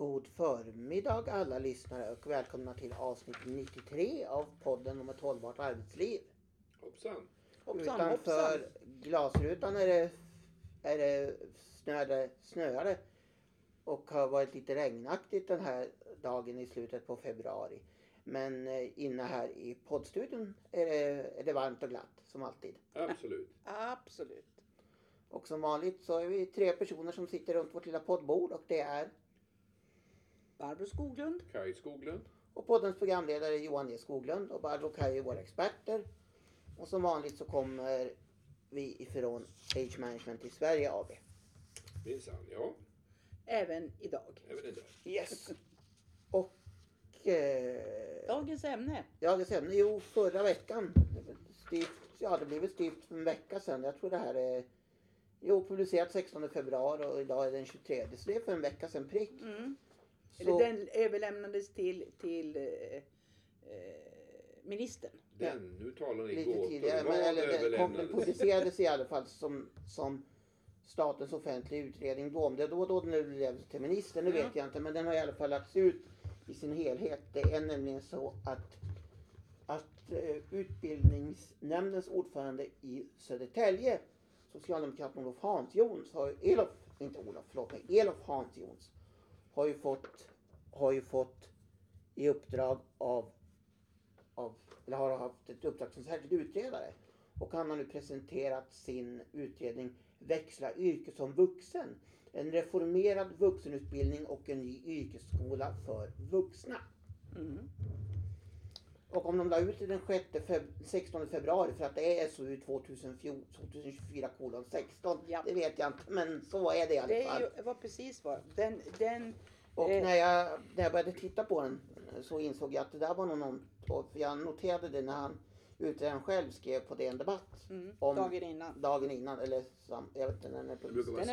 God förmiddag alla lyssnare och välkomna till avsnitt 93 av podden om ett hållbart arbetsliv. Hoppsan. Hoppsan, Utanför hoppsan. glasrutan är det, är det snöade, snöade och har varit lite regnaktigt den här dagen i slutet på februari. Men eh, inne här i poddstudion är det, är det varmt och glatt som alltid. Absolut. Absolut. Och som vanligt så är vi tre personer som sitter runt vårt lilla poddbord och det är Barbro Skoglund. Kaj Skoglund. Och poddens programledare Johan E Skoglund och Barbro och Kaj är våra experter. Och som vanligt så kommer vi ifrån Age Management i Sverige AB. Minsann, ja. Även idag. Även idag. Yes. Och eh, Dagens ämne. ja, det stämmer. Jo, förra veckan. Styvt, ja, det blev väl styvt för en vecka sedan. Jag tror det här är Jo, publicerat 16 februari och idag är den 23. Så det är för en vecka sedan prick. Mm. Så, Eller den överlämnades till, till eh, eh, ministern. Den, nu talar ni lite gåtor. tidigare. Vad Men, eller, den, kom, den överlämnades? publicerades i alla fall som, som statens offentliga utredning då. Om det då, då den överlämnades till ministern, det Ja. vet jag inte. Men den har i alla fall lagts ut i sin helhet. Det är nämligen så att, att eh, utbildningsnämndens ordförande i Södertälje, socialdemokraten Olof Hansjons, har ju, Elof, inte Olof, förlåt mig, Elof Hansjons, har ju fått, har ju fått i uppdrag av av, eller har haft ett uppdrag som särskild utredare. Och han har nu presenterat sin utredning Växla yrke som vuxen. En reformerad vuxenutbildning och en ny yrkesskola för vuxna. Mm. Och om de la ut det den 6 feb- 16 februari för att det är SOU 2014 2024 kolon 16. Ja. Det vet jag inte men så är det i alla Det fall. är ju, var precis vad. Den, den, Och Eh. när jag, när jag började titta på den så insåg jag att det där var nog någon, och jag noterade det när han utredaren själv skrev på DN Debatt mm, Om- dagen innan. dagen innan, eller sam, jag vet inte när den är Det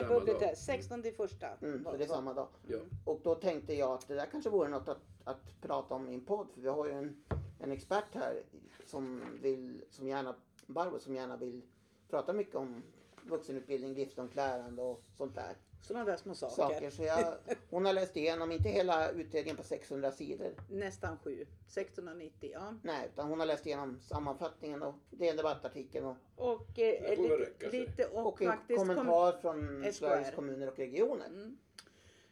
vara Den är där. 16 till första. Mm, så det är samma dag. Ja. Och då tänkte jag att det där kanske vore något att, att prata om i en podd för vi har ju en, en expert här som vill, som gärna, Barbro som gärna vill prata mycket om vuxenutbildning, livslångt lärande och sånt där. Sådana där små saker. Saker. Så jag, hon har läst igenom, inte hela utredningen på 600 sidor, Nästan sju. 1690, ja. Nej, utan hon har läst igenom sammanfattningen och det är en debattartikeln och, Och, eh, lite, lite och, och en kommentar från SKR. Sveriges kommuner och regioner. Mm.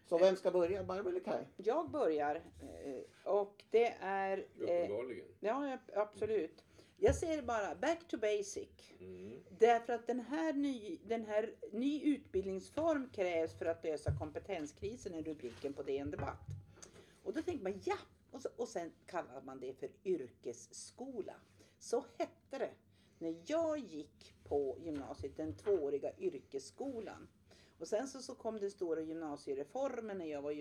Så vem ska börja? Barbro eller Kaj? Jag börjar. eh, Och det är... Eh, Uppenbarligen. ja, ja, absolut. Jag säger bara back to basic. Mm. Därför att den här, ny, den här ny utbildningsform krävs för att lösa kompetenskrisen är rubriken på DN Debatt. Och då tänker man ja, och, så, och sen kallar man det för yrkesskola. Så hette det när jag gick på gymnasiet, den tvååriga yrkesskolan. Och sen så, så kom den stora gymnasiereformen när jag var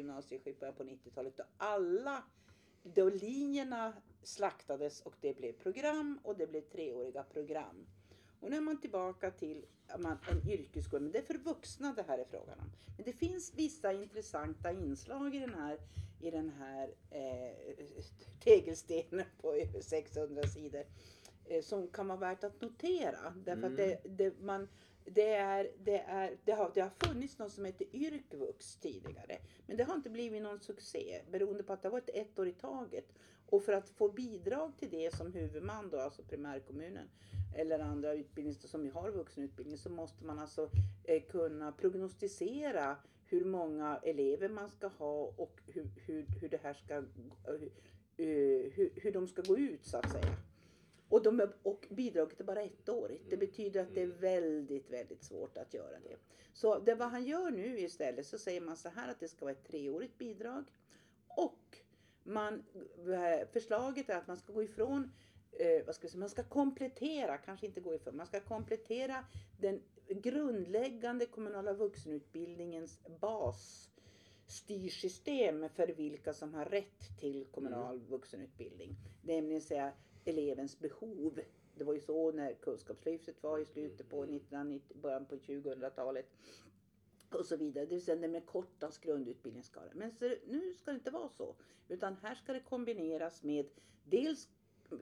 början på 90-talet. Och alla då linjerna slaktades och det blev program och det blev treåriga program. Och nu är man tillbaka till man, en yrkesskola, men det är för vuxna det här är frågan om. Men det finns vissa intressanta inslag i den här, i den här eh, tegelstenen på över 600 sidor eh, som kan vara värt att notera. Därför att det, det, man, det, är, det, är, det, har, det har funnits något som heter Yrkvux tidigare. Men det har inte blivit någon succé beroende på att det har varit ett år i taget. Och för att få bidrag till det som huvudman då, alltså primärkommunen eller andra utbildningar som har vuxenutbildning så måste man alltså eh, kunna prognostisera hur många elever man ska ha och hur, hur, hur det här ska eh, hur, hur, hur de ska gå ut så att säga. Och, de är, och bidraget är bara ettårigt. Det betyder att det är väldigt, väldigt svårt att göra det. Så det vad han gör nu istället så säger man så här att det ska vara ett treårigt bidrag. Och man, förslaget är att man ska gå ifrån eh, vad ska jag säga, man ska komplettera, kanske inte gå ifrån, man ska komplettera den grundläggande kommunala vuxenutbildningens basstyrsystem för vilka som har rätt till kommunal vuxenutbildning. Nämligen säga elevens behov. Det var ju så när kunskapslyftet var i slutet på 1990, början på 2000-talet och så vidare. Det vill säga den med kortast grundutbildningsskala. Men så, nu ska det inte vara så. Utan här ska det kombineras med dels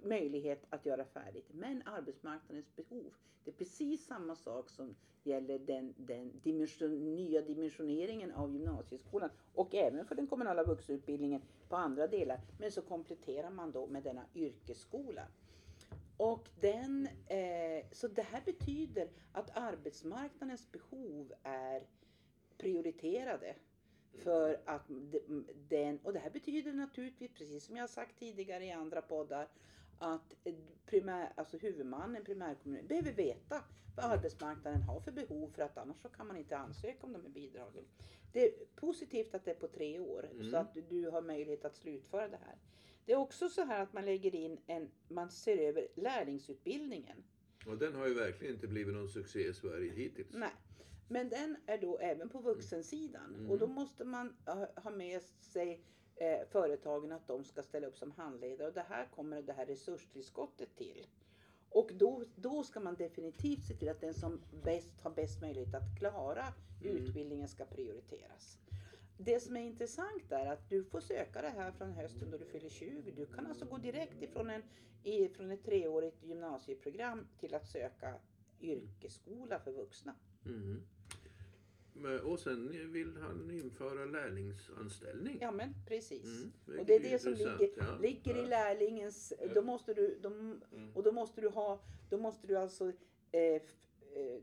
möjlighet att göra färdigt. Men arbetsmarknadens behov, det är precis samma sak som gäller den, den dimension, nya dimensioneringen av gymnasieskolan och även för den kommunala vuxenutbildningen på andra delar. Men så kompletterar man då med denna yrkesskola. Och den, eh, så det här betyder att arbetsmarknadens behov är prioriterade. För att de- den, och det här betyder naturligtvis, precis som jag har sagt tidigare i andra poddar, att primär, alltså huvudmannen, primärkommunen, behöver veta vad arbetsmarknaden har för behov för att annars så kan man inte ansöka om de här bidragen. Det är positivt att det är på tre år så Mm. att du har möjlighet att slutföra det här. Det är också så här att man lägger in en, man ser över lärlingsutbildningen. Och den har ju verkligen inte blivit någon succé i Sverige hittills. Nej. Men den är då även på vuxensidan Mm. och då måste man ha, ha med sig eh, företagen att de ska ställa upp som handledare och det här kommer det här resurstillskottet till. Och då, då ska man definitivt se till att den som bäst har bäst möjlighet att klara Mm. utbildningen ska prioriteras. Det som är intressant är att du får söka det här från hösten då du fyller 20. Du kan alltså gå direkt ifrån, en, ifrån ett treårigt gymnasieprogram till att söka yrkesskola för vuxna. Men, och sen vill han införa lärlingsanställning. Ja men precis. Mm, och det är det som ligger, ja. ligger i lärlingens, Ja. då måste du, de, Mm. och då måste du ha, då måste du alltså, eh, eh,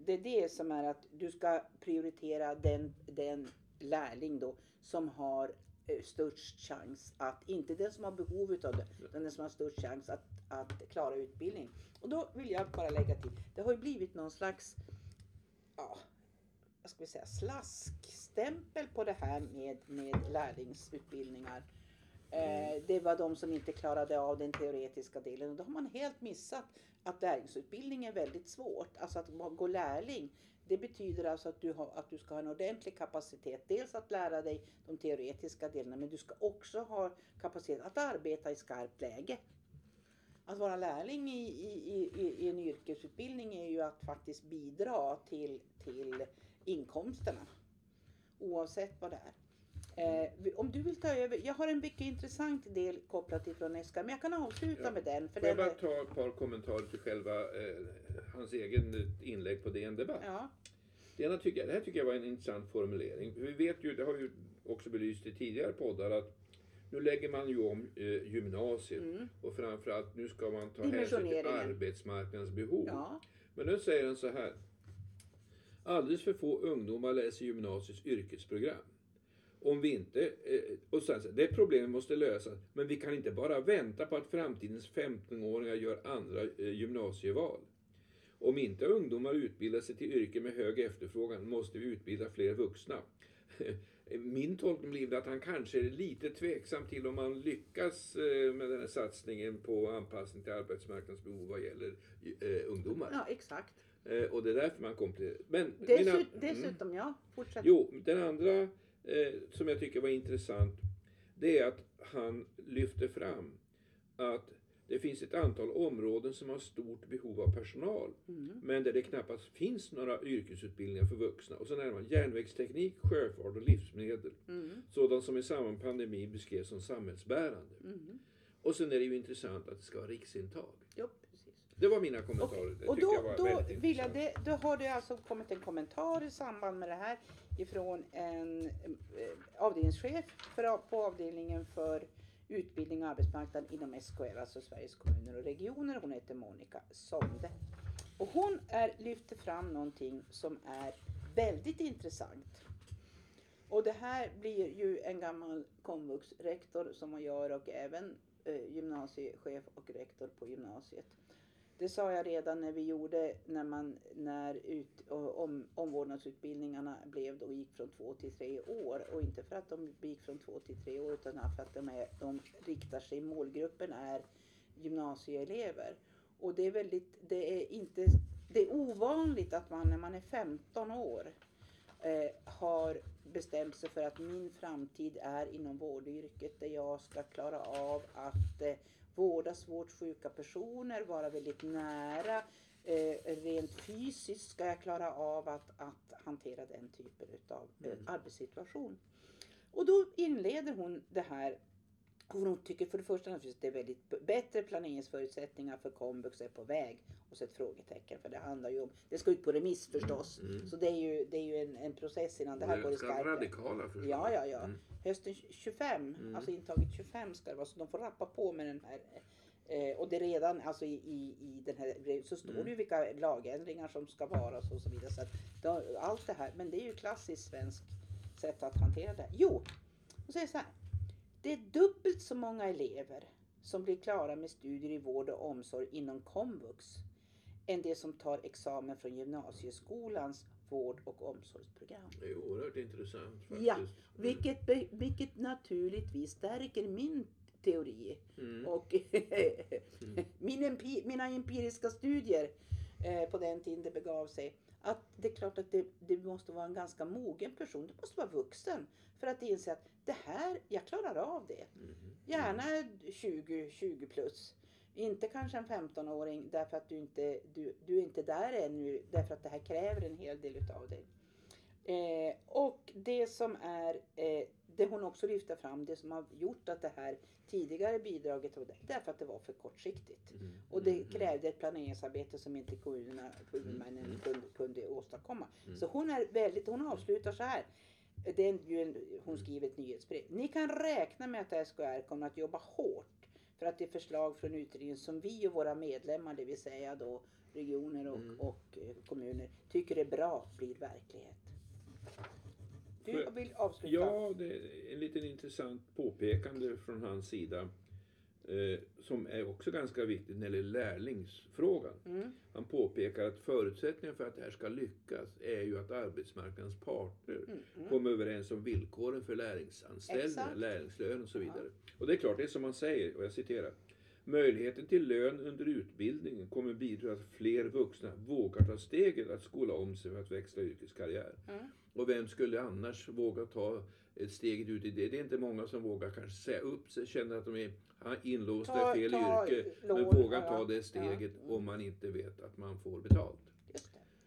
det är det som är att du ska prioritera den, den lärling då som har eh, störst chans att, inte den som har behov utav det, utan den som har störst chans att, att klara utbildning. Vill jag bara lägga till, det har ju blivit någon slags, ja, ska vi säga, slaskstämpel på det här med, med lärlingsutbildningar. Eh, det var de som inte klarade av den teoretiska delen och då har man helt missat att lärlingsutbildning är väldigt svårt. Alltså att gå lärling, det betyder alltså att du, har, att du ska ha en ordentlig kapacitet. Dels att lära dig de teoretiska delarna men du ska också ha kapacitet att arbeta i skarpt läge. Att vara lärling i, i, i, i en yrkesutbildning är ju att faktiskt bidra till, till inkomsterna. Oavsett vad det är. Eh, om du vill ta över, jag har en mycket intressant del kopplat ifrån SK, men jag kan avsluta Ja. med den. För Får jag bara ta ett par kommentarer till själva eh, hans egen inlägg på DN Debatt. ja, Det, ena tycker jag, det här tycker jag var en intressant formulering. Vi vet ju, det har vi också belyst i tidigare poddar, att nu lägger man ju om eh, gymnasiet mm, och framförallt nu ska man ta hänsyn till arbetsmarknadens behov. ja, Men nu säger han så här. Alldeles för få ungdomar läser gymnasiets yrkesprogram. Om vi inte, eh, och sen, det problemet måste lösas, men vi kan inte bara vänta på att framtidens 15-åringar gör andra eh, gymnasieval. Om inte ungdomar utbildar sig till yrken med hög efterfrågan måste vi utbilda fler vuxna. Min tolkning blir att han kanske är lite tveksam till om man lyckas eh, med den här satsningen på anpassning till arbetsmarknadens behov vad gäller eh, ungdomar. ja, exakt. Eh, och det är därför man kompletterar. Men Dessut, mina- mm. dessutom, ja, fortsätt. Jo, den andra eh, som jag tycker var intressant det är att han lyfter fram att det finns ett antal områden som har stort behov av personal Mm, men där det knappast finns några yrkesutbildningar för vuxna. Och sen är man järnvägsteknik, sjöfart och livsmedel. mm, Sådant som i samband med pandemin beskrevs som samhällsbärande. mm. Och sen är det ju intressant att det ska vara riksintag. Jo, precis. Det var mina kommentarer. Det Och då, då, väldigt vill jag intressant. det, då har det alltså kommit en kommentar i samband med det här ifrån en eh, avdelningschef för, på avdelningen för utbildning och arbetsmarknad inom SKR, alltså Sveriges kommuner och regioner. Hon heter Monica Sonde. Och hon är, lyfter fram någonting som är väldigt intressant. Och det här blir ju en gammal komvuxrektor som man gör och även eh, gymnasiechef och rektor på gymnasiet. Det sa jag redan när vi gjorde, när, man, när ut, om, omvårdnadsutbildningarna blev då gick från två till tre år. Och inte för att de gick från två till tre år utan för att de, är, de riktar sig, målgruppen är gymnasieelever. Och det är väldigt, det är inte, det är ovanligt att man när man är 15 år eh, har bestämt sig för att min framtid är inom vårdyrket där jag ska klara av att eh, vårda svårt sjuka personer, vara väldigt nära. Eh, rent fysiskt ska jag klara av att, att hantera den typen av eh, Mm. arbetssituation. Och då inleder hon det här Hon tycker för det första att det är väldigt bättre planeringsförutsättningar för komvux är på väg. Och så ett frågetecken för det handlar ju om, det ska ut på remiss förstås. Mm. Så det är ju, det är ju en, en process innan det här går i ska skarpen. radikala förslag. Ja, ja, ja. Mm. Hösten 25, Mm. alltså intaget 25 ska det vara. Så de får rappa på med den här. Eh, och det är redan alltså i, i, i den här så står Mm. det ju vilka lagändringar som ska vara och så, och så vidare. Så att, då, allt det här, men det är ju klassiskt svenskt sätt att hantera det. Jo, och säger så här. Det är dubbelt så många elever som blir klara med studier i vård och omsorg inom komvux än det som tar examen från gymnasieskolans vård och omsorgsprogram. Det är oerhört intressant faktiskt. Ja, Vilket, be- vilket naturligtvis stärker min teori Mm. och min empi, mina empiriska studier eh, på den tiden det begav sig. Att det är klart att det, det måste vara en ganska mogen person, det måste vara vuxen för att inse att det här, jag klarar av det. Mhm. Gärna 20, 20 plus. Inte kanske en 15-åring därför att du inte, du, du är inte där ännu därför att det här kräver en hel del utav dig. Eh, och det som är, eh, det hon också lyfter fram, det som har gjort att det här tidigare bidraget, var det, det är för att det var för kortsiktigt. Mm. Och det Mm. krävde ett planeringsarbete som inte kommunerna, huvudmännen Mm. kunde, kunde åstadkomma. Mm. Så hon är väldigt, hon avslutar så här. Det är ju en, hon skriver ett nyhetsbrev. Ni kan räkna med att SKR kommer att jobba hårt för att det förslag från utredningen som vi och våra medlemmar, det vill säga då regioner och, Mm. och eh, kommuner, tycker är bra blir verklighet. Du vill avsluta? Ja, det är en liten intressant påpekande från hans sida. Eh, som är också ganska viktigt när det gäller lärlingsfrågan. Mm. Han påpekar att förutsättningen för att det här ska lyckas är ju att arbetsmarknadens parter Mm. Mm. kommer överens om villkoren för lärlingsanställningar, lärlingslön och så vidare. Och det är klart, det är som man säger, och jag citerar. Möjligheten till lön under utbildningen kommer bidra till att fler vuxna vågar ta steget att skola om sig för att växla yrkeskarriär. Mm. Och vem skulle annars våga ta steget ut i det? Det är inte många som vågar kanske säga upp sig, känner att de är inlåsta Ta- i fel ta yrke. lån, men vågar ja, ta det ja. steget Mm. om man inte vet att man får betalt.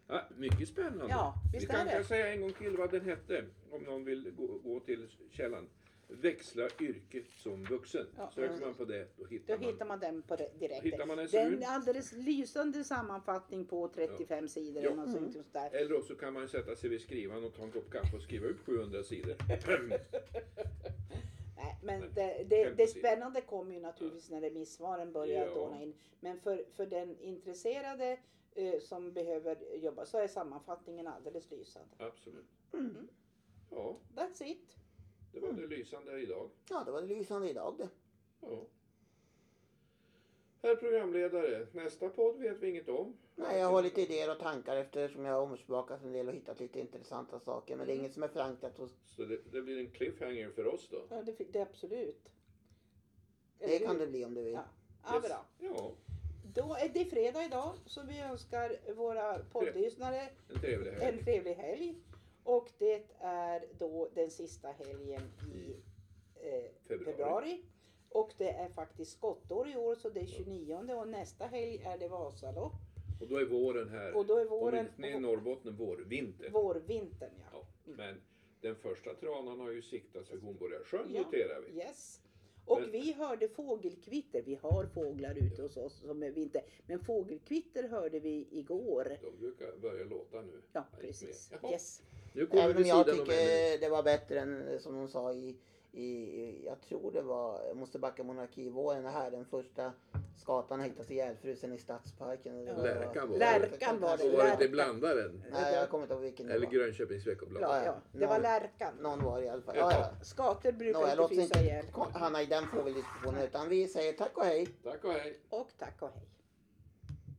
Ja, mycket spännande. Ja, Vi kan kanske säga en gång till vad den hette, om någon vill gå, gå till källan. Växla yrke som vuxen. Ja, Söker ja. man på det, då Då hittar man. hittar man den på det direkt. Hittar man det är en alldeles lysande sammanfattning på 35 sidor. Ja. eller något sånt just där. Eller också kan man sätta sig vid skrivaren och ta en kopp kaffe och skriva ut 700 sidor. Nej, men Nej, det, det, det spännande kommer ju naturligtvis när remissvaren börjar Ja. dåna in. Men för, för den intresserade eh, som behöver jobba så är sammanfattningen alldeles lysande. Absolut. Mm. Ja, That's it. Det var det lysande idag. Ja, det var det lysande idag det. Ja. Herr programledare, nästa podd vet vi inget om. Nej, jag har lite idéer och tankar eftersom jag har omsmakat en del och hittat lite intressanta saker. Men det är inget som är förankrat hos... Så det, det blir en cliffhanger för oss då. Ja, det, det absolut. Det kan det bli om du vill. Ja, ja bra. Ja, Då är det fredag idag så vi önskar våra poddlyssnare en trevlig helg. en trevlig helg. Och det är då den sista helgen i eh, Februari. februari. Och det är faktiskt skottår i år så det är 29 och nästa helg är det Vasalopp. Och då är våren här. Och då är våren, är i Norrbotten vårvinter. vårvintern ja. Ja, men den första tranan har ju siktats vid Hornborgasjön Ja. noterar vi. Yes. Och Men- vi hörde fågelkvitter. Vi har fåglar ute hos oss som är vinter. Men fågelkvitter hörde vi igår. De brukar börja låta nu. Ja, precis. Yes. Nu kommer Även vi om jag tycker det var bättre än som de sa i, i jag tror det var, jag måste backa monarkivåren här, den första skatan hittas ihjälfrusen i stadsparken. Ja. var- Lärkan var det. Lärkan var det. Och var det inte blandaren? Nej, jag kommer inte ihåg vilken det Eller var. Grönköpings Veckoblad? Ja, Ja, det var lärkan. Någon var det i alla fall. Ja, ja. Skator brukar Nåja, inte frysa ihjäl. hamna i den fågeldiskussionen utan vi säger tack och hej. Tack och hej. Och tack och hej.